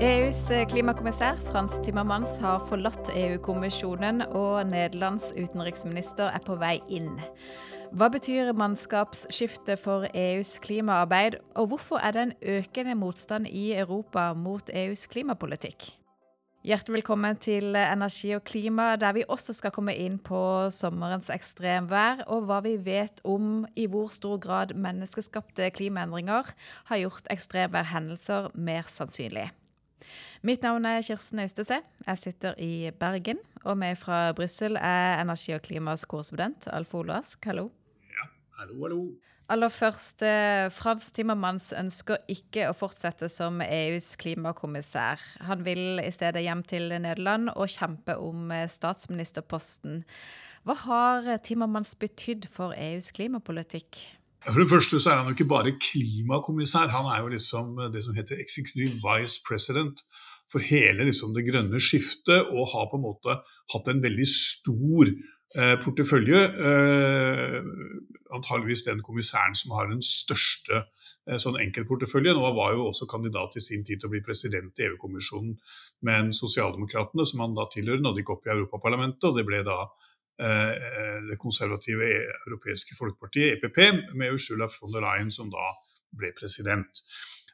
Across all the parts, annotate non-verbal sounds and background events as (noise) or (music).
EUs klimakommissær Frans Timmermans har forlatt EU-kommisjonen, og Nederlands utenriksminister er på vei inn. Hva betyr mannskapsskiftet for EUs klimaarbeid, og hvorfor er det en økende motstand i Europa mot EUs klimapolitikk? Hjertelig velkommen til Energi og klima, der vi også skal komme inn på sommerens ekstremvær, og hva vi vet om i hvor stor grad menneskeskapte klimaendringer har gjort ekstremværhendelser mer sannsynlig. Mitt navn er Kirsten Øystese. Jeg sitter i Bergen. Og med fra Brussel er energi- og klimas korrespondent Alf Olask. Hallo. Ja, hallo, hallo. Aller først, eh, Frans Timmermans ønsker ikke å fortsette som EUs klimakommissær. Han vil i stedet hjem til Nederland og kjempe om eh, statsministerposten. Hva har Timmermans betydd for EUs klimapolitikk? For det første så er han jo ikke bare klimakommissær, han er jo liksom det som heter executive vice president for hele liksom det grønne skiftet, og har på en måte hatt en veldig stor eh, portefølje. Eh, antageligvis den kommissæren som har den største eh, sånn enkeltporteføljen, og var jo også kandidat i sin tid til å bli president i EU-kommisjonen. Men sosialdemokratene, som han da tilhører, nådde ikke opp i Europaparlamentet, og det ble da Eh, det konservative europeiske folkepartiet, EPP, med Ursula von der Leyen som da ble president.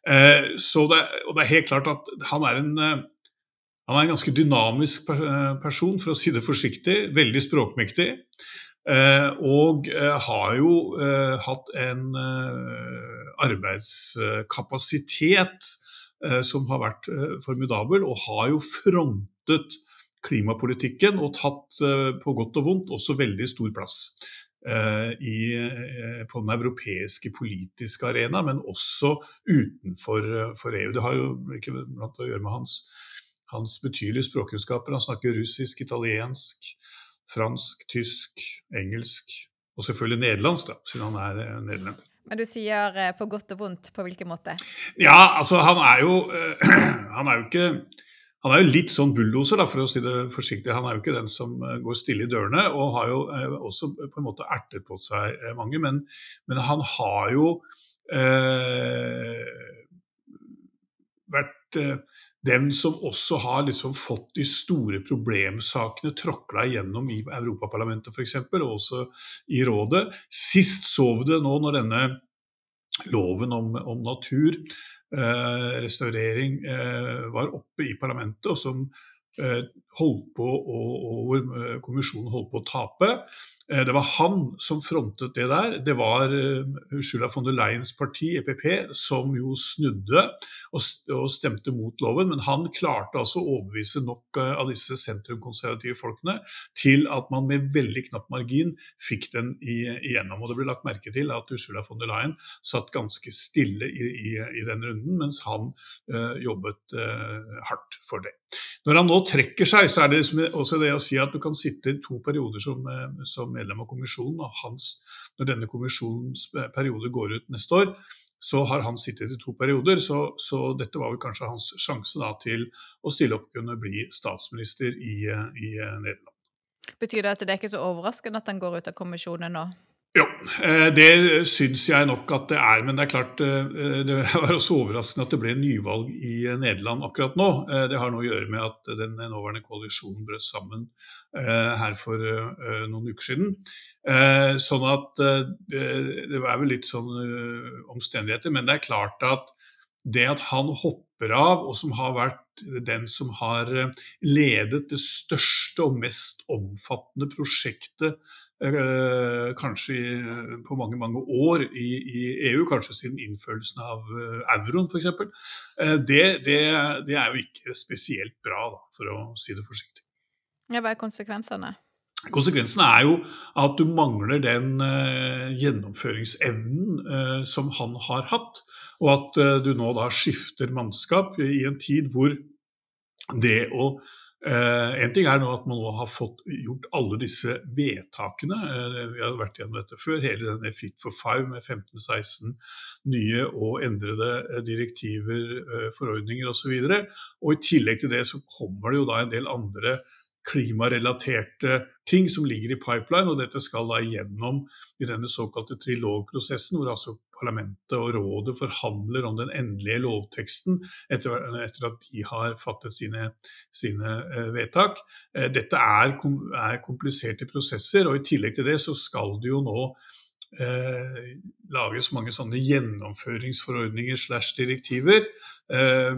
Eh, så det, og det er helt klart at han er en eh, han er en ganske dynamisk person, for å si det forsiktig. Veldig språkmektig. Og har jo hatt en arbeidskapasitet som har vært formidabel, og har jo frontet klimapolitikken og tatt eh, på godt og vondt også veldig stor plass. Eh, I, eh, på den europeiske politiske arena, men også utenfor EU. Det har jo ikke blant å gjøre med hans, hans betydelige språkkunnskaper. Han snakker russisk, italiensk, fransk, tysk, engelsk og selvfølgelig nederlandsk, da, siden han er nederlender. Men du sier på godt og vondt, på hvilken måte? Ja, altså han er jo (clears throat) Han er jo ikke han er jo litt sånn bulldoser, for å si det forsiktig. Han er jo ikke den som eh, går stille i dørene, og har jo eh, også på en måte ertet på seg eh, mange. Men, men han har jo eh, vært eh, den som også har liksom fått de store problemsakene tråkla igjennom i Europaparlamentet f.eks., og også i rådet. Sist så vi det nå når denne loven om, om natur restaurering eh, var oppe i parlamentet, og som eh, holdt på å, og hvor kommisjonen holdt på å tape. Eh, det var han som frontet det der. Det var eh, Ursula von der Leyens parti, EPP, som jo snudde og stemte mot loven. Men han klarte altså å overbevise nok eh, av disse sentrumkonservative folkene til at man med veldig knapp margin fikk den igjennom. Og det ble lagt merke til at Ursula von der Leyen satt ganske stille i, i, i den runden, mens han uh, jobbet uh, hardt for det. Når han nå trekker seg, så er det liksom også det å si at du kan sitte i to perioder som, som medlem av kommisjonen. og hans, Når denne kommisjonens periode går ut neste år, så har han sittet i to perioder. Så, så dette var vel kanskje hans sjanse da, til å stille opp og kunne bli statsminister i, i Nederland. Betyr det at det er ikke så overraskende at han går ut av kommisjonen nå? Jo, eh, det syns jeg nok at det er. Men det er klart eh, det (laughs) var også overraskende at det ble nyvalg i Nederland akkurat nå. Eh, det har noe å gjøre med at den nåværende koalisjonen brøt sammen her for noen uker siden. Sånn at det er vel litt sånn omstendigheter. Men det er klart at det at han hopper av, og som har vært den som har ledet det største og mest omfattende prosjektet Eh, kanskje på mange mange år i, i, EU, kanskje siden innførelsen av uh, euroen f.eks. Det, det, det, er jo ikke spesielt bra, da, for å si det forsiktig. Ja, hva er konsekvensene? Konsekvensen er jo at du mangler den gjennomføringsevnen som han har hatt, og at du nå da skifter mannskap i en tid hvor det å en ting er nå at man nå har fått gjort alle disse vedtakene. Uh, vi har vært gjennom dette før. Hele denne Fit for five med 15-16 nye og endrede uh, direktiver, forordninger osv. Og, så og i tillegg til det så kommer det jo da en del andre klimarelaterte ting som ligger i pipeline, og dette skal da igjennom i denne såkalte trilogprosessen, hvor altså Europaparlamentet og rådet forhandler om den endelige lovteksten etter, etter at de har fattet sine, sine uh, vedtak. Uh, dette er, er, kompliserte prosesser, og i tillegg til det så skal det jo nå uh, lages mange sånne gjennomføringsforordninger slash direktiver. Eh,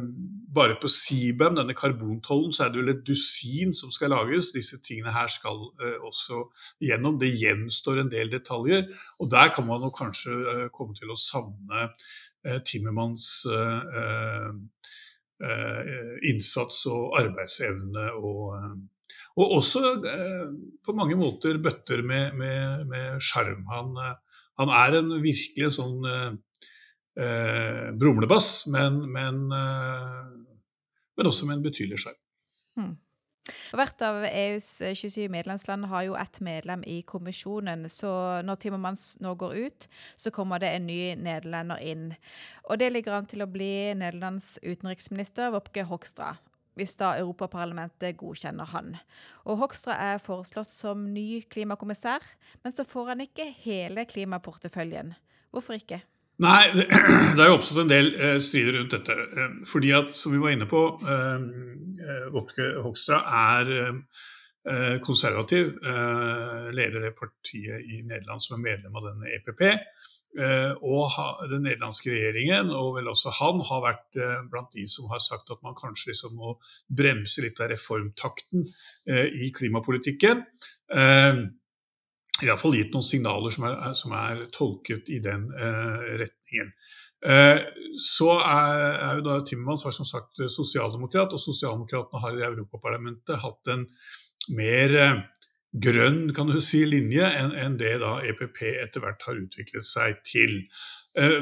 bare på CBAM, denne karbontollen, så er det vel et dusin som skal lages. Disse tingene her skal eh, også gjennom. Det gjenstår en del detaljer. Og der kan man nok kanskje eh, komme til å savne eh, Timmermans eh, eh, innsats og arbeidsevne og og også på mange måter bøtter med sjarm. Han, han, er en virkelig sånn eh, brumlebass, men, men, eh, men, også med en betydelig sjarm. Hmm. Hvert av EUs 27 medlemsland har jo ett medlem i kommisjonen, så når Timmermans nå går ut, så kommer det en ny nederlender inn. Og det ligger an til å bli Nederlands utenriksminister Wopke Hokstra, hvis da Europaparlamentet godkjenner han. Og Hokstra er foreslått som ny klimakommissær, men så får han ikke hele klimaporteføljen. Hvorfor ikke? Nei, (clears throat) det, er jo oppstått en del eh, strider rundt dette. Eh, fordi at, som vi var inne på, eh, Hokstra er eh, konservativ. Eh, leder det partiet i Nederland som er medlem av denne EPP. Eh, og den nederlandske regjeringen, og vel også han, har vært blant de som har sagt at man kanskje liksom må bremse litt av reformtakten i klimapolitikken. Eh, iallfall gitt noen signaler som er, som er tolket i den retningen. Så er, er, jo da Timmermans var som sagt sosialdemokrat, og sosialdemokratene har i Europaparlamentet hatt en mer grønn kan du si, linje enn en det da EPP etter hvert har utviklet seg til.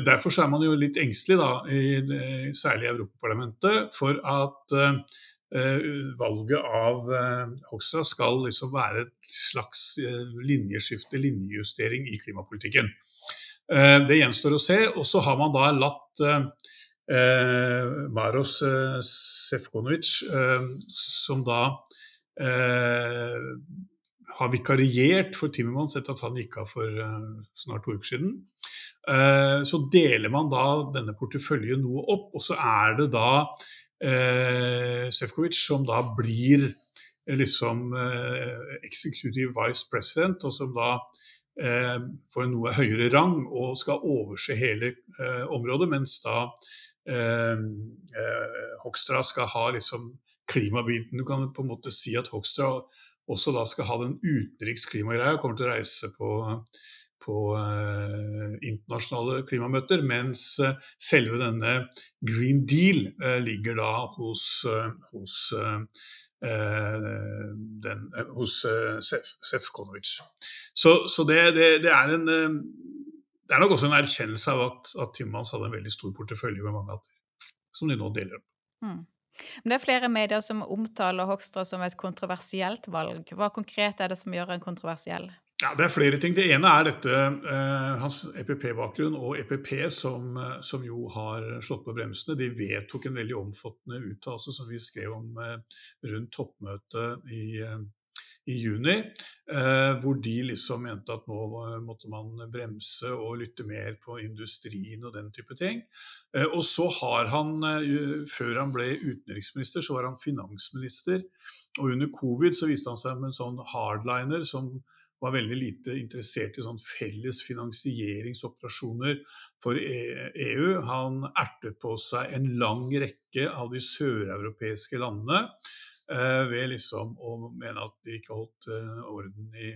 Derfor er man jo litt engstelig, da, i, særlig i Europaparlamentet, for at Eh, valget av eh, Hoksrud skal liksom være et slags eh, linjeskifte, linjejustering i klimapolitikken. Det gjenstår å se. Og så har man da latt eh, Maros eh, Sefconovic, eh, som da eh, har vikariert for Timmermans etter at han gikk av for snart to uker siden. så deler man da denne porteføljen noe opp, og så er det da eh, Sefcovic, som da blir eh, liksom eh, executive vice president, og som da eh, får en noe høyere rang og skal overse hele eh, området, mens da eh, Hokstra skal ha liksom klimabiten. Du kan på en måte si at Hokstra også da skal ha den utenriksklimagreia, kommer til å reise på på eh, internasjonale klimamøter, mens eh, selve denne Green Deal eh, ligger da hos, hos den, hos Sefconovic. Så, så det, det, det, er en det er nok også en erkjennelse av at, at Timmans hadde en veldig stor portefølje med mange hatter, som de nå deler opp. Mm. Men det er flere medier som omtaler Hokstra som et kontroversielt valg. Hva konkret er det som gjør en kontroversiell? Ja, Det er flere ting. Det ene er dette eh, hans EPP-bakgrunn og EPP, som, eh, som, jo har slått på bremsene. De vedtok en veldig omfattende uttalelse som vi skrev om eh, rundt toppmøtet i, eh, i juni, eh, hvor de liksom mente at nå måtte man bremse og lytte mer på industrien og den type ting. Eh, og så har han, før han ble utenriksminister, så var han finansminister. Og under covid så viste han seg med en sånn hardliner som var veldig lite interessert i sånn felles finansieringsoperasjoner for EU. E Han ertet på seg en lang rekke av de søreuropeiske landene eh, ved liksom å mene at de ikke holdt eh, orden i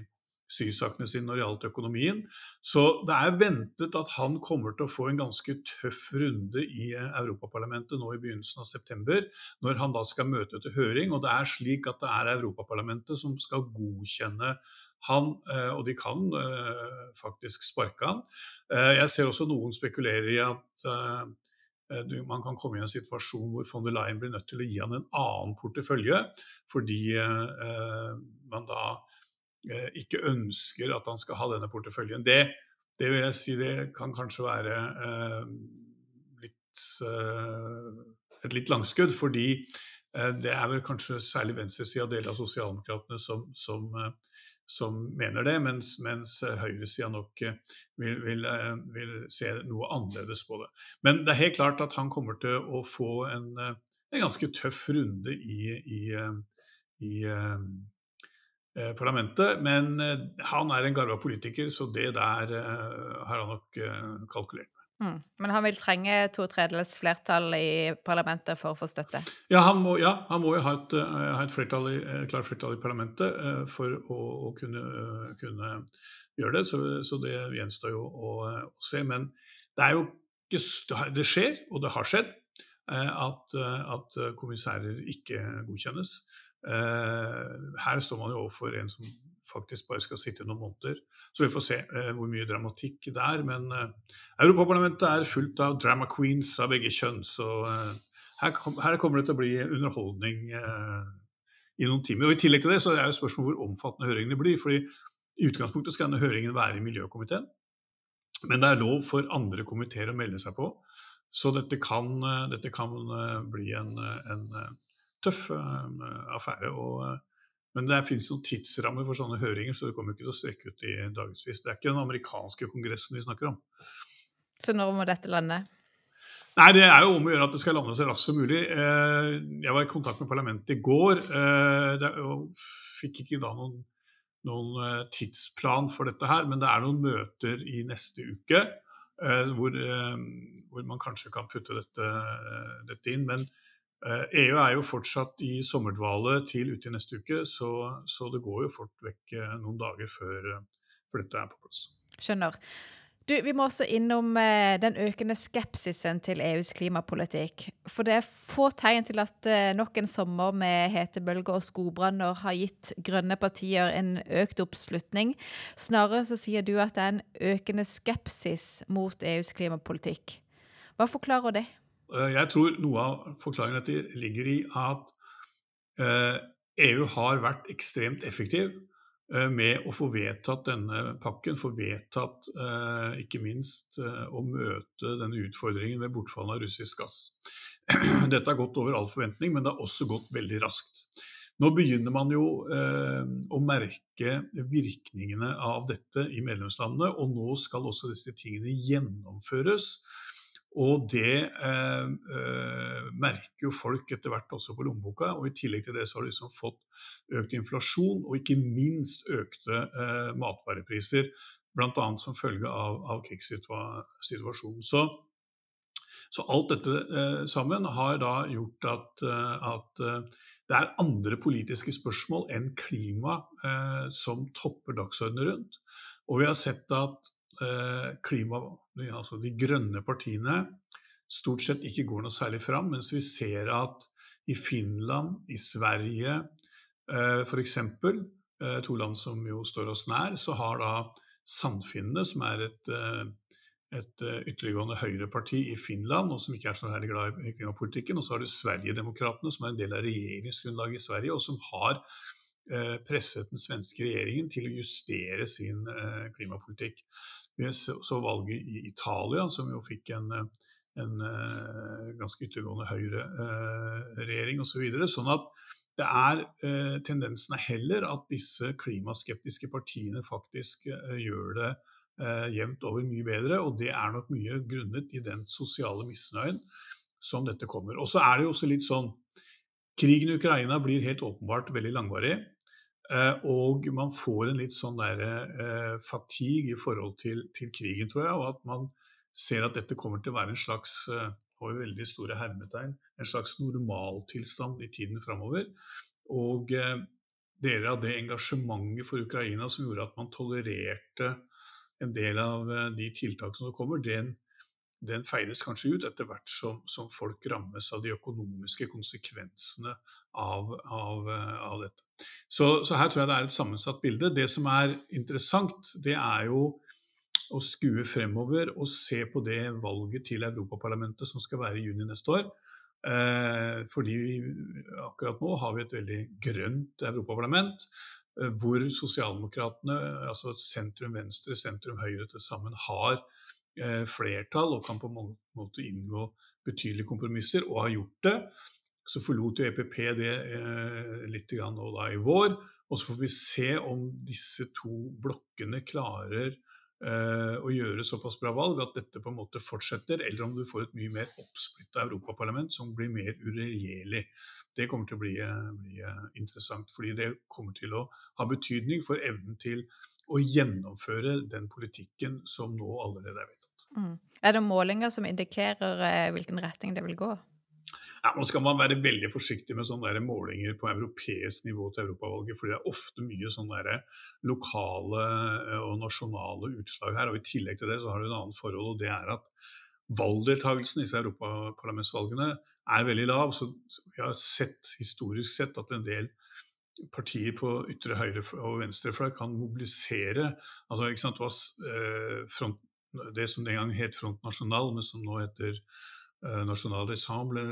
sysakene sine når det gjaldt økonomien. Så det er ventet at han kommer til å få en ganske tøff runde i eh, Europaparlamentet nå i begynnelsen av september, når han da skal møte til høring. Og det er slik at det er Europaparlamentet som skal godkjenne han, eh, og de kan eh, faktisk sparke han. Eh, jeg ser også noen spekulerer i at man kan komme i en situasjon hvor von der Leyen blir nødt til å gi han en annen portefølje, fordi man da ikke ønsker at han skal ha denne porteføljen. Det, det vil jeg si det kan kanskje være litt, et litt langskudd, fordi det er vel kanskje særlig venstresida, deler av sosialdemokratene, som, som som mener det, mens, mens høyresida nok vil, vil, vil, se noe annerledes på det. Men det er helt klart at han kommer til å få en, en ganske tøff runde i, i, i eh, parlamentet. Men han er en garva politiker, så det der har han nok kalkulert med. Mm. Men han vil trenge to tredjedels flertall i parlamentet for å få støtte? Ja, han må, ja, han må jo ha et, uh, ha et flertall i, uh, klart flertall i parlamentet uh, for å, å kunne, kunne, gjøre det. Så, så det gjenstår jo å, å, se. Men det er jo Det skjer, og det har skjedd, at, at kommissærer ikke godkjennes. her står man jo overfor en som faktisk bare skal sitte noen måneder. Så vi får se eh, hvor mye dramatikk det er. Men eh, Europaparlamentet er fullt av drama queens av begge kjønn, så eh, her, her, kommer det til å bli underholdning eh, i noen timer. Og I tillegg til det så er det spørsmål hvor omfattende høringene blir. fordi i utgangspunktet skal denne høringen være i miljøkomiteen, men det er lov for andre komiteer å melde seg på. Så dette kan, eh, dette kan eh, bli en, en tøff affære. og men det finnes noen tidsrammer for sånne høringer, så det kommer ikke til å strekke ut i dagevis. Det er ikke den amerikanske kongressen vi snakker om. Så når må dette lande? Nei, Det er jo om å gjøre at det skal lande så raskt som mulig. Eh, jeg var i kontakt med parlamentet i går. Eh, fikk ikke da noen, noen, eh, tidsplan for dette her, men det er noen møter i neste uke hvor, hvor man kanskje kan putte dette, dette inn. Men EU eh, e er jo fortsatt i sommerdvale til ute i neste uke, så, så, det går jo fort vekk eh, noen dager før, eh, før dette er på plass. Skjønner. Du, vi må også innom den økende skepsisen til EUs klimapolitikk. For det er få tegn til at nok en sommer med hetebølger og skogbranner har gitt grønne partier en økt oppslutning. Snarere så sier du at det er en økende skepsis mot EUs klimapolitikk. Hva forklarer det? Eh, jeg tror noe av forklaringen ligger i at eh, EU har vært ekstremt effektiv eh, med å få vedtatt denne pakken, få vedtatt ikke minst å møte denne utfordringen ved bortfallet av russisk gass. (clears throat) Dette har gått over all forventning, men det har også gått veldig raskt. Nå begynner man jo eh, å merke virkningene av dette i medlemslandene, og nå skal også disse tingene gjennomføres. Og det eh, eh, merker jo folk etter hvert også på lommeboka. Og i tillegg til det så har du liksom fått økt inflasjon, og ikke minst økte eh, matvarepriser. Bl.a. som følge av, av krigssituasjonen. Så, så, alt dette eh, sammen har da gjort at, eh, at det er andre politiske spørsmål enn klima som topper dagsordenen rundt. Og vi har sett at klima, altså de grønne partiene stort sett ikke går noe særlig fram, mens vi ser at i Finland, i Sverige eh, f.eks., eh, to land som jo står oss nær, så har da Sandfinnene, som er et, et ytterliggående høyreparti i Finland, og som ikke er så særlig glad i klimapolitikken, og så har du Sverigedemokraterna, som er en del av regjeringsgrunnlaget i Sverige, og som har presset den svenske regjeringen til å justere sin klimapolitikk. Vi så valget i Italia, som jo fikk en, en eh, ganske yttergående høyreregjering osv. Så videre, sånn at det er eh, tendensen er heller at disse klimaskeptiske partiene faktisk eh, gjør det eh, jevnt over mye bedre, og det er nok mye grunnet i den sosiale misnøyen som dette kommer. Og så er det jo også litt sånn Krigen i Ukraina blir helt åpenbart veldig langvarig. Eh, og man får en litt sånn der, eh, fatigue i forhold til, til, krigen, tror jeg. Og at man ser at dette kommer til å være en slags eh, og veldig store hermetegn, en slags normaltilstand i tiden framover. Og eh, deler av det engasjementet for Ukraina som gjorde at man tolererte en del av eh, de tiltakene som kommer, den, den feires kanskje ut etter hvert som, som, folk rammes av de økonomiske konsekvensene av, av, eh, av dette. Så, så, her tror jeg det er et sammensatt bilde. Det som er interessant, det er jo å skue fremover og se på det valget til Europaparlamentet som skal være i juni neste år. Eh, fordi akkurat nå har vi et veldig grønt europaparlament, eh, hvor sosialdemokratene, altså sentrum venstre, sentrum høyre til sammen, har flertall og kan på en måte inngå betydelige kompromisser, og har gjort det. Så forlot jo EPP det eh, litt nå da i vår. Og så får vi se om disse to blokkene klarer eh, å gjøre såpass bra valg at dette på en måte fortsetter, eller om du får et mye mer oppsplitta europaparlament som blir mer uregjerlig. Det kommer til å bli, eh, bli, eh, interessant, fordi det kommer til å ha betydning for evnen til å gjennomføre den politikken som nå allerede er vedtatt. Mm. Er det målinger som indikerer eh, hvilken retning det vil gå? Ja, nå skal man være veldig forsiktig med sånne der målinger på europeisk nivå til europavalget, for det er ofte mye sånne der lokale eh, og nasjonale utslag her. og I tillegg til det så har du en annen forhold, og det er at valgdeltakelsen i disse europaparlamentsvalgene er veldig lav. Så vi har sett historisk sett at en del partier på ytre høyre og venstre fløy kan mobilisere altså, ikke sant, eh, front, det som den gang het Front National, men som nå heter eh, National Ensemble,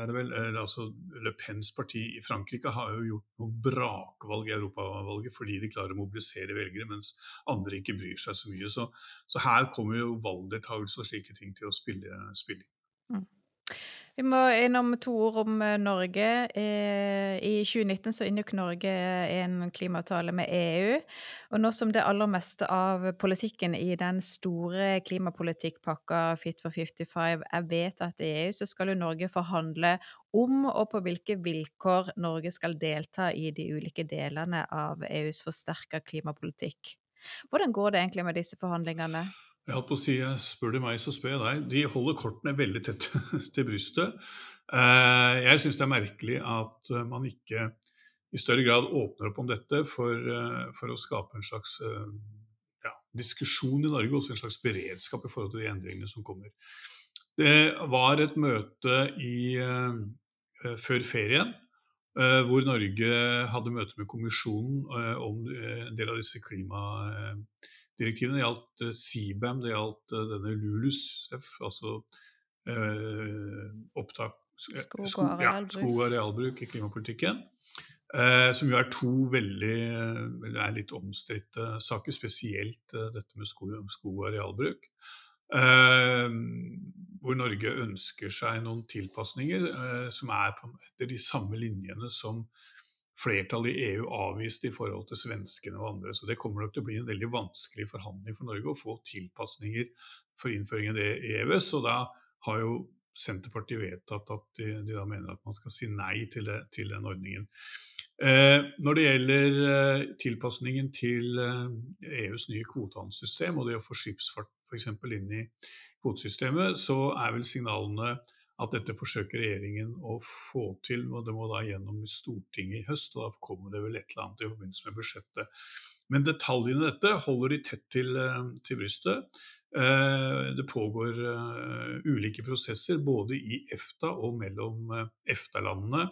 er det vel. altså Le Pens parti i Frankrike har jo gjort noen brakvalg i europavalget fordi de klarer å mobilisere velgere, mens andre ikke bryr seg så mye. Så, så her kommer jo valgdeltakelse og slike ting til å spille. spille. Mm. Vi må innom to ord om eh, Norge. Eh, I 2019 så inngikk Norge en klimaavtale med EU. Og nå som det aller meste av politikken i den store klimapolitikkpakka Fit for 55 er vedtatt i EU, så skal jo Norge forhandle om og på hvilke vilkår Norge skal delta i de ulike delene av EUs forsterka klimapolitikk. Hvordan går det egentlig med disse forhandlingene? Jeg holdt på å si, Spør du meg, så spør jeg deg. De holder kortene veldig tett (laughs) til brystet. Eh, jeg syns det er merkelig at eh, man ikke i større grad åpner opp om dette for, eh, for å skape en slags ja, diskusjon i Norge, også en slags beredskap i forhold til de endringene som kommer. Det var et møte i, før ferien hvor Norge hadde møte med kommisjonen om en del av disse klima direktivene. Gjaldt CBAM, det gjaldt uh, denne LULUSF, altså eh, opptak Skog og arealbruk. Ja, skog og arealbruk i klimapolitikken. Eh, som jo er to veldig er litt omstridte saker, spesielt eh, dette med skog, skog og arealbruk. Eh, hvor Norge ønsker seg noen tilpasninger som er på, etter de samme linjene som flertallet i EU avvist i forhold til svenskene og andre. Så det kommer nok til å bli en veldig vanskelig forhandling for Norge å få tilpasninger for innføring av det i EØS. Og da har jo Senterpartiet vedtatt at de, de da mener at man skal si nei til, det, til den ordningen. Eh, når det gjelder eh, tilpasningen til eh, EUs nye kvotehandelssystem og det å få skipsfart f.eks. inn i kvotesystemet, så er vel signalene at dette forsøker regjeringen å få til. og Det må da gjennom Stortinget i høst, og da kommer det vel et eller annet i forbindelse med budsjettet. Men detaljene i dette holder de tett til, eh, til brystet. Eh, det pågår uh, ulike prosesser både i EFTA og mellom EFTA-landene,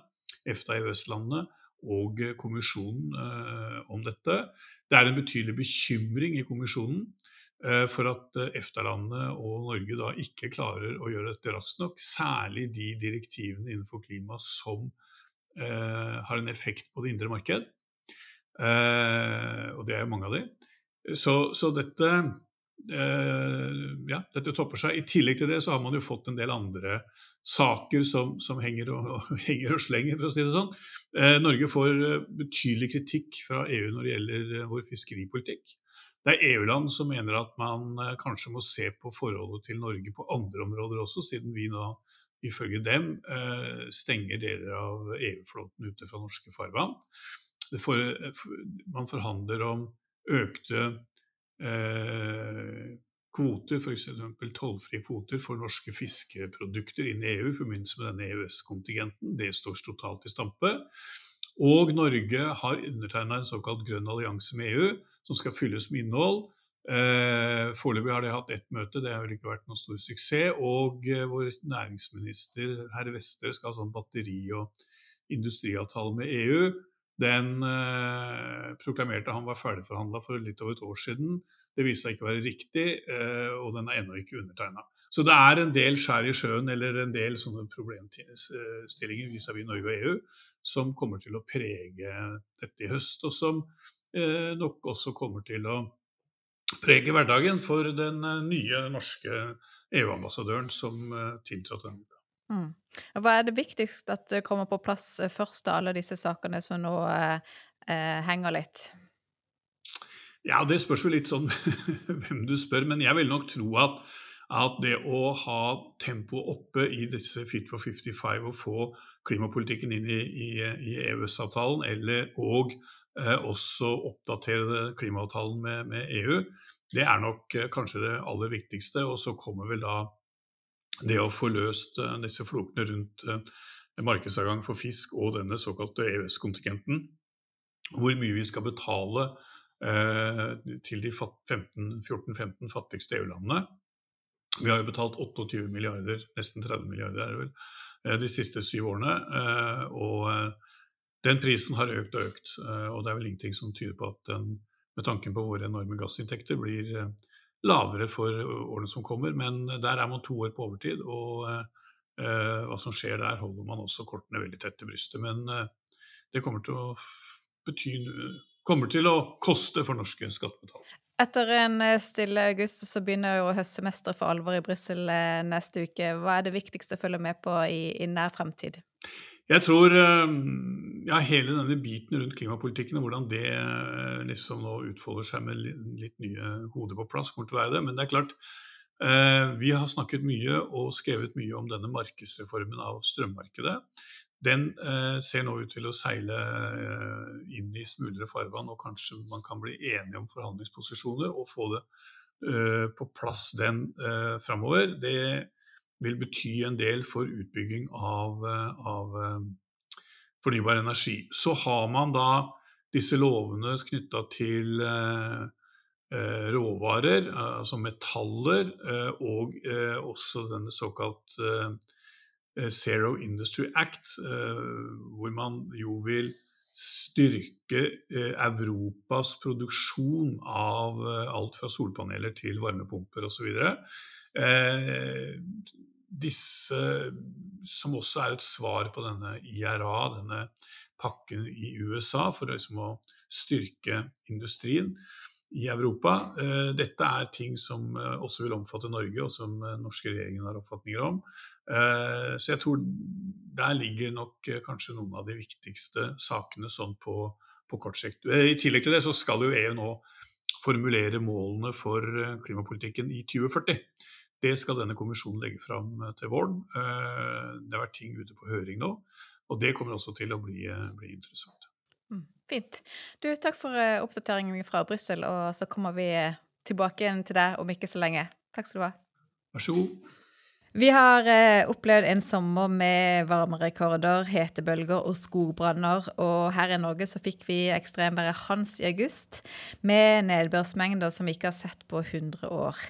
EFTA-EØS-landene og kommisjonen om dette. Det er en betydelig bekymring i kommisjonen Eh, for at eh, EFTA-landene og Norge da ikke klarer å gjøre dette raskt nok. Særlig de direktivene innenfor klima som eh, har en effekt på det indre marked. Eh, og det er jo mange av de. Så, så dette, eh, ja, dette topper seg. I tillegg til det så har man jo fått en del andre saker som, som henger, og, (laughs) henger, og, slenger, for å si det sånn. Eh, Norge får betydelig kritikk fra EU når det gjelder vår fiskeripolitikk. Det er EU-land som mener at man eh, kanskje må se på forholdet til Norge på andre områder også, siden vi nå ifølge dem eh, stenger deler av EU-flåten ute fra norske farvann. For, man forhandler om økte eh, kvoter, f.eks. tollfrie kvoter for norske fiskeprodukter inn i EU i forbindelse med denne EØS-kontingenten. Det står totalt i stampe. Og Norge har undertegna en såkalt grønn allianse med EU, som skal fylles med innhold. Eh, Foreløpig har de hatt ett møte, det har vel ikke vært noen stor suksess. Og eh, vår næringsminister herr Vestre skal ha sånn batteri- og industriavtale med EU. Den eh, proklamerte han var ferdigforhandla for litt over et år siden. Det viste seg ikke å være riktig, eh, og den er ennå ikke undertegna. Så det er en del skjær i sjøen eller en del sånne problemstillinger vis-à-vis Norge og EU som kommer til å prege dette i høst, og som nok også kommer til å prege hverdagen for den eh, nye norske EU-ambassadøren som eh, tiltrådte. Mm. Hva er det viktigst at det kommer på plass først av alle disse sakene som nå eh, henger litt? Ja, det spørs jo litt sånn (laughs) hvem du spør, men jeg vil nok tro at, at det å ha tempoet oppe i disse Fit for 55 og få klimapolitikken inn i, i, i EØS-avtalen, eller og eh, også oppdatere klimaavtalen med, med, EU, det er nok eh, kanskje det aller viktigste. Og så kommer vel da det å få løst uh, disse flokene rundt markedsadgang for fisk og denne såkalte EØS-kontingenten. Hvor mye vi skal betale til de 14-15 fattigste EU-landene. Vi har jo betalt 28 milliarder, nesten 30 milliarder er det vel, de siste syv årene. Og den prisen har økt og økt. Og det er vel ingenting som tyder på at den, med tanken på våre enorme gassinntekter, blir lavere for årene som kommer. Men der er man to år på overtid, og eh, hva som skjer der, holder man også kortene veldig tett til brystet. Men eh, det kommer til å bety kommer til å koste for norske skattebetalere. Etter en eh, stille august så begynner jo høstsemesteret for alvor i Brussel eh, neste uke. Hva er det viktigste å følge med på i, i nær fremtid? Jeg tror eh, ja, hele denne biten rundt klimapolitikken og hvordan det eh, liksom nå utfolder seg med litt nye hoder på plass, kommer til å være det. Men det er klart, eh, vi har snakket mye og skrevet mye om denne markedsreformen av strømmarkedet. Den ser nå ut til å seile inn i smuldre farvann, og kanskje man kan bli enige om forhandlingsposisjoner og få det på plass den framover. Vil bety en del for utbygging av, eh, av eh, fornybar energi. Så har man da disse lovene knytta til eh, råvarer, altså metaller, og også denne såkalt Zero Industry Act, hvor man jo vil styrke Europas produksjon av alt fra solpaneler til varmepumper osv. Eh, disse, som også er et svar på denne IRA, denne pakken i USA, for liksom å styrke industrien i Europa. Eh, dette er ting som eh, også vil omfatte Norge, og som den norske regjeringen har oppfatninger om. Så jeg tror der ligger nok kanskje noen av de viktigste sakene sånn på, på kort sikt. I tillegg til det så skal jo EU nå formulere målene for klimapolitikken i 2040. Det skal denne kommisjonen legge fram eh, til våren. Eh, det har vært ting ute på høring nå, og det kommer også til å bli, eh, bli interessant. Mm, fint. Du, takk for oppdateringen fra Brussel, og så kommer vi tilbake igjen til deg om ikke så lenge. Takk skal du ha. Vær så god. Vi har eh, opplevd en sommer med varmerekorder, hetebølger og skogbranner. Og her i Norge så fikk vi ekstremværet Hans i august, med nedbørsmengder som vi ikke har sett på 100 år.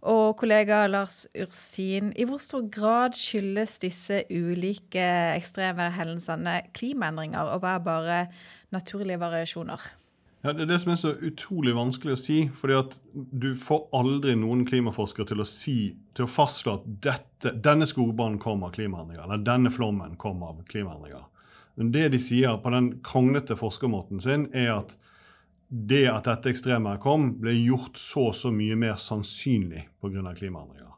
Og kollega Lars Ursin, i hvor stor grad skyldes disse ulike ekstreme hendelsene klimaendringer, og hva er bare naturlige variasjoner? Ja, Det er det som er så utrolig vanskelig å si. fordi Du får aldri noen klimaforskere til å si, til å fastslå at dette, denne skogbanen kommer av klimaendringer, eller denne flommen kommer av klimaendringer. Men det de sier på den kronglete forskermåten sin, er at det at dette ekstremværet kom, ble gjort så og så mye mer sannsynlig pga. klimaendringer.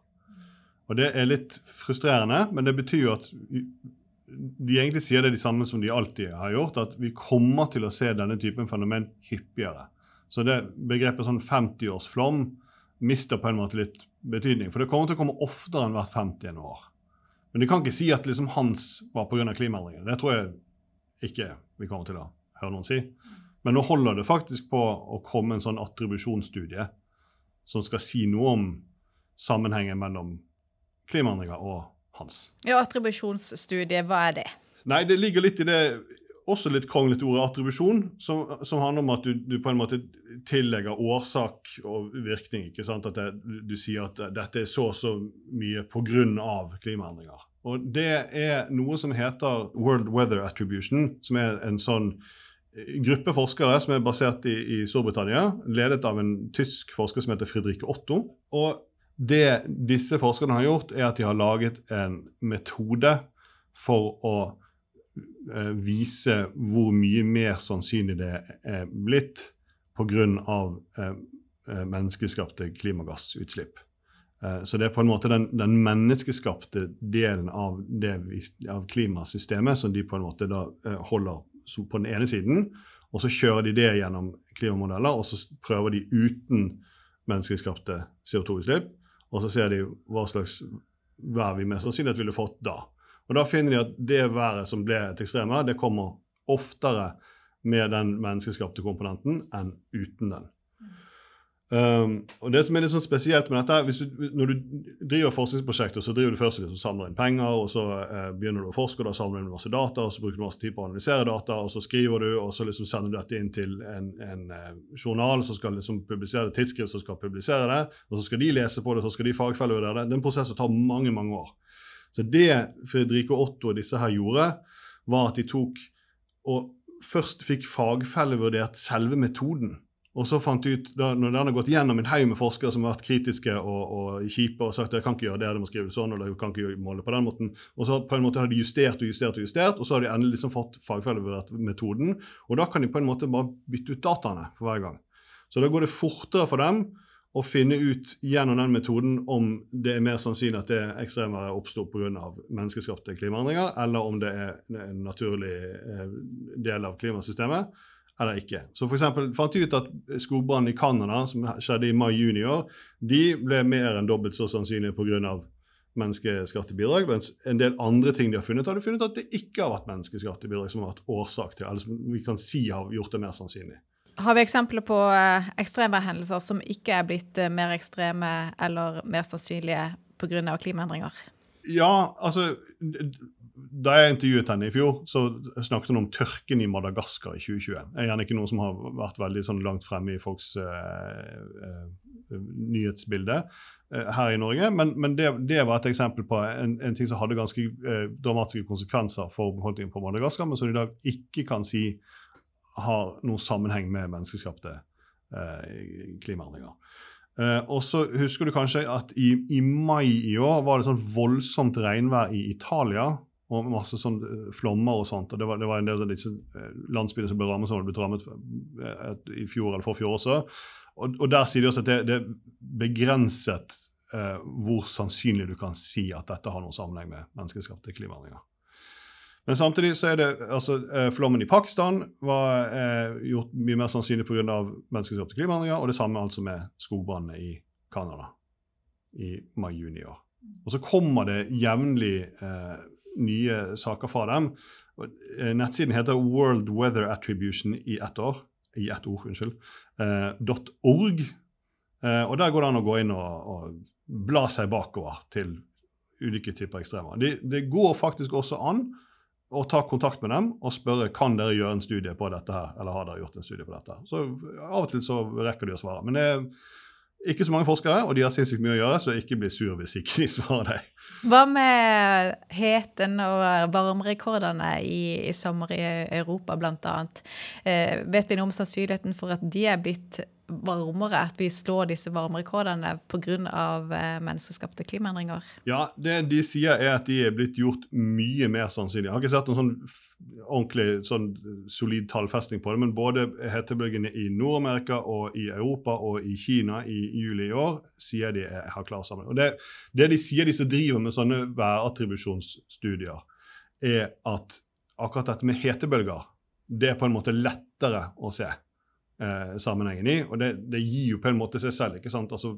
Og Det er litt frustrerende, men det betyr jo at de egentlig sier det de samme som de alltid har gjort, at vi kommer til å se denne typen fenomen hyppigere. Så det begrepet sånn 50-årsflom mister på en måte litt betydning. For det kommer til å komme oftere enn hvert 50. år. Men de kan ikke si at liksom hans var pga. klimaendringene. Det tror jeg ikke vi kommer til å høre noen si. Men nå holder det faktisk på å komme en sånn attribusjonsstudie som skal si noe om sammenhengen mellom klimaendringer og hans. Ja, Attribusjonsstudie, hva er det? Nei, Det ligger litt i det også litt kronglete ordet attribusjon, som, som, handler om at du, du, på en måte tillegger årsak og virkning. ikke sant? At det, du sier at dette er så og så mye pga. klimaendringer. Og Det er noe som heter World Weather Attribution, som er en sånn gruppe forskere som er basert i, i, Storbritannia, ledet av en tysk forsker som heter Fridrik Otto. Og det disse forskerne har gjort, er at de har laget en metode for å eh, vise hvor mye mer sannsynlig det er blitt pga. Eh, eh, menneskeskapte klimagassutslipp. Eh, så det er på en måte den, den menneskeskapte delen av, det, av, klimasystemet som de på en måte da eh, holder på den ene siden. Og så kjører de det gjennom klimamodeller, og så prøver de uten menneskeskapte CO2-utslipp. Og så ser de hva slags vær vi mest sannsynlig ville fått da. Og da finner de at det været som ble et ekstremvær, det kommer oftere med den menneskeskapte komponenten enn uten den. Um, og det som er litt sånn spesielt med dette, du, Når du driver forskningsprosjekter, så driver du først liksom, samler inn penger, og så eh, begynner du å forske, og da samler du masse data, og så bruker du masse tid på å analysere data, og så skriver du, og så liksom sender du dette inn til en, en eh, journal som skal liksom publisere det, tidsskrift som skal publisere det, og så skal de lese på det, så skal de fagfellevurdere det. Det er en prosess som tar mange, mange år. Så det Fredrike Otto og disse her gjorde, var at de tok og først fikk fagfellevurdert selve metoden. Og så fant de ut, da, når den har gått gjennom en haug med forskere som har vært kritiske og, og kjipe og sagt jeg kan ikke gjøre det, de må skrive sånn, eller jeg kan ikke måle på den måten, og så på en måte har de justert og justert og justert, og så har de endelig liksom fått fagfellevurdert metoden. Og da kan de på en måte bare bytte ut dataene for hver gang. Så da går det fortere for dem å finne ut gjennom den metoden om det er mer sannsynlig at det ekstremværet oppstår pga. menneskeskapte klimaendringer, eller om det er en naturlig eh, del av klimasystemet eller ikke. Så for eksempel, fant de ut at skogbrannen i Canada, som skjedde i mai-juni i år, de ble mer enn dobbelt så sannsynlige pga. menneskeskapte bidrag, mens en del andre ting de har funnet, har de funnet at det ikke har vært menneskeskapte bidrag som har vært årsak til, eller som vi kan si har gjort det mer sannsynlig. Har vi eksempler på eh, ekstremværhendelser som ikke er blitt eh, mer ekstreme eller mer sannsynlige pga. klimaendringer? Ja, altså da jeg intervjuet henne i fjor, så snakket hun om tørken i Madagaskar i 2021. Det er gjerne ikke noe som har vært veldig sånn langt fremme i folks uh, uh, nyhetsbilde uh, her i Norge, men, men det, det, var et eksempel på en, en ting som hadde ganske dramatiske konsekvenser for befolkningen på Madagaskar, men som i dag ikke kan si har noen sammenheng med menneskeskapte klimaendringer. Uh, og så husker du kanskje at i, i, mai i år var det sånn voldsomt regnvær i Italia og masse sånn eh, flommer og sånt. og Det var, det var en del av disse eh, landsbyene som ble rammet som ble rammet eh, i fjor eller forfjor også. Og, og, der sier de også at det, det er begrenset eh, hvor sannsynlig du kan si at dette har noen sammenheng med menneskeskapte klimaendringer. Men samtidig så er det altså Flommen i Pakistan var eh, gjort mye mer sannsynlig pga. menneskeskapte klimaendringer, og det samme altså med skogbrannene i Canada i mai-juni i år. Og så kommer det jevnlig eh, nye saker fra dem. Eh, nettsiden heter World Weather Attribution i ett år. I ett ord, unnskyld. Eh, .org. Eh, og der går det an å gå inn og, og bla seg bakover til ulike typer ekstremer. Det, det går faktisk også an å ta kontakt med dem og spørre kan dere gjøre en studie på dette her, eller har dere gjort en studie på dette. Så Av og til så rekker de å svare. Men det ikke så mange forskere, og de har sinnssykt mye å gjøre, så ikke bli sur hvis ikke de svarer deg. Hva med heten og varmerekordene i, i sommer i Europa, bl.a.? Eh, vet vi noe om sannsynligheten for at de er blitt varmere, at vi slår disse varmerekordene pga. Eh, menneskeskapte klimaendringer? Ja, det de sier er at de er blitt gjort mye mer sannsynlig. Jeg har ikke sett noen sånn ordentlig sånn solid tallfesting på det, men både hetebølgene i Nord-Amerika og i Europa og i Kina i juli i år sier de er, har klar sammen. Og det, det, de sier, de som driver med sånne værattribusjonsstudier, er at akkurat dette med hetebølger, det er på en måte lettere å se eh, sammenhengen i. Og det, det, gir jo på en måte seg selv. ikke sant? Altså,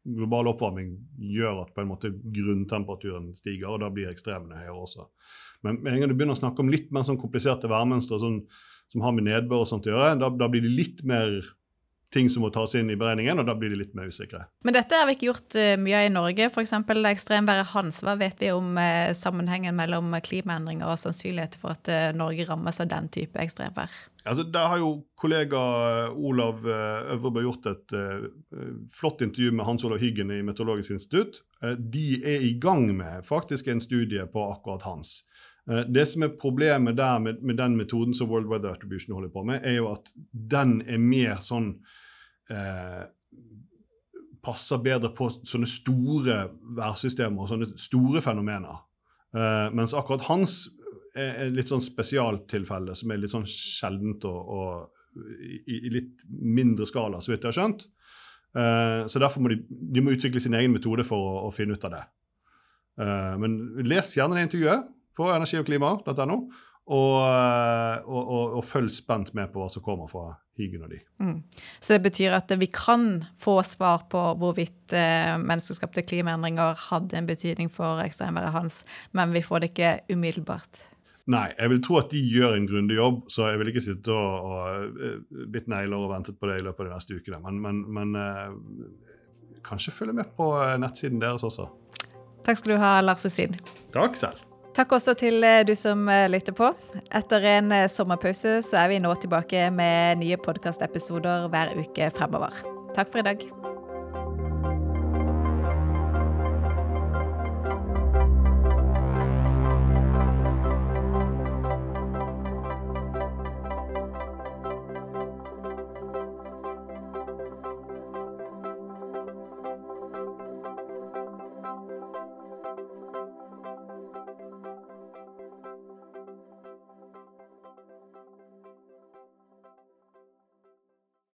Global oppvarming gjør at på en måte grunntemperaturen stiger, og da blir ekstremene høyere også. Men med en gang du begynner å snakke om litt mer sånn kompliserte værmønstre sånn, som har med nedbør og sånt å gjøre, da, da blir det litt mer ting som må tas inn i beregningen, og da blir de litt mer usikre. Men dette har vi ikke gjort uh, mye av i Norge. F.eks. ekstremværet Hans. Hva vet vi om uh, sammenhengen mellom klimaendringer og sannsynlighet for at uh, Norge rammes av den type ekstremvær? Altså, Der har jo kollega Olav Øvrebø gjort et flott intervju med Hans Olav Hyggen i Meteorologisk institutt. de er i gang med faktisk en studie på akkurat Hans. Det som er problemet der med, med, den metoden som World Weather Attribution holder på med, er jo at den er mer sånn eh, passer bedre på sånne store værsystemer og sånne store fenomener. Eh, mens akkurat hans er et litt sånn spesialtilfelle som er litt sånn sjeldent og, og i, i, litt mindre skala, så vidt jeg har skjønt. Eh, så derfor må de, de må utvikle sin egen metode for å, å finne ut av det. Eh, men les gjerne det intervjuet på energi- og klima.no. Og, eh, og, og, og følg spent med på hva som kommer fra Og de. Mm. Så det betyr at vi kan få svar på hvorvidt eh, menneskeskapte klimaendringer hadde en betydning for ekstremværet hans, men vi får det ikke umiddelbart. Nei, jeg vil tro at de gjør en grundig jobb, så jeg vil ikke sitte og, og uh, bitt negler og ventet på det i løpet av de neste ukene. Men, men, men eh, kanskje følge med på nettsiden deres også. Takk skal du ha, Lars Husin. Takk selv. Takk også til eh, du som eh, lytter på. Etter en eh, sommerpause så er vi nå tilbake med nye podkastepisoder hver uke fremover. Takk for i dag.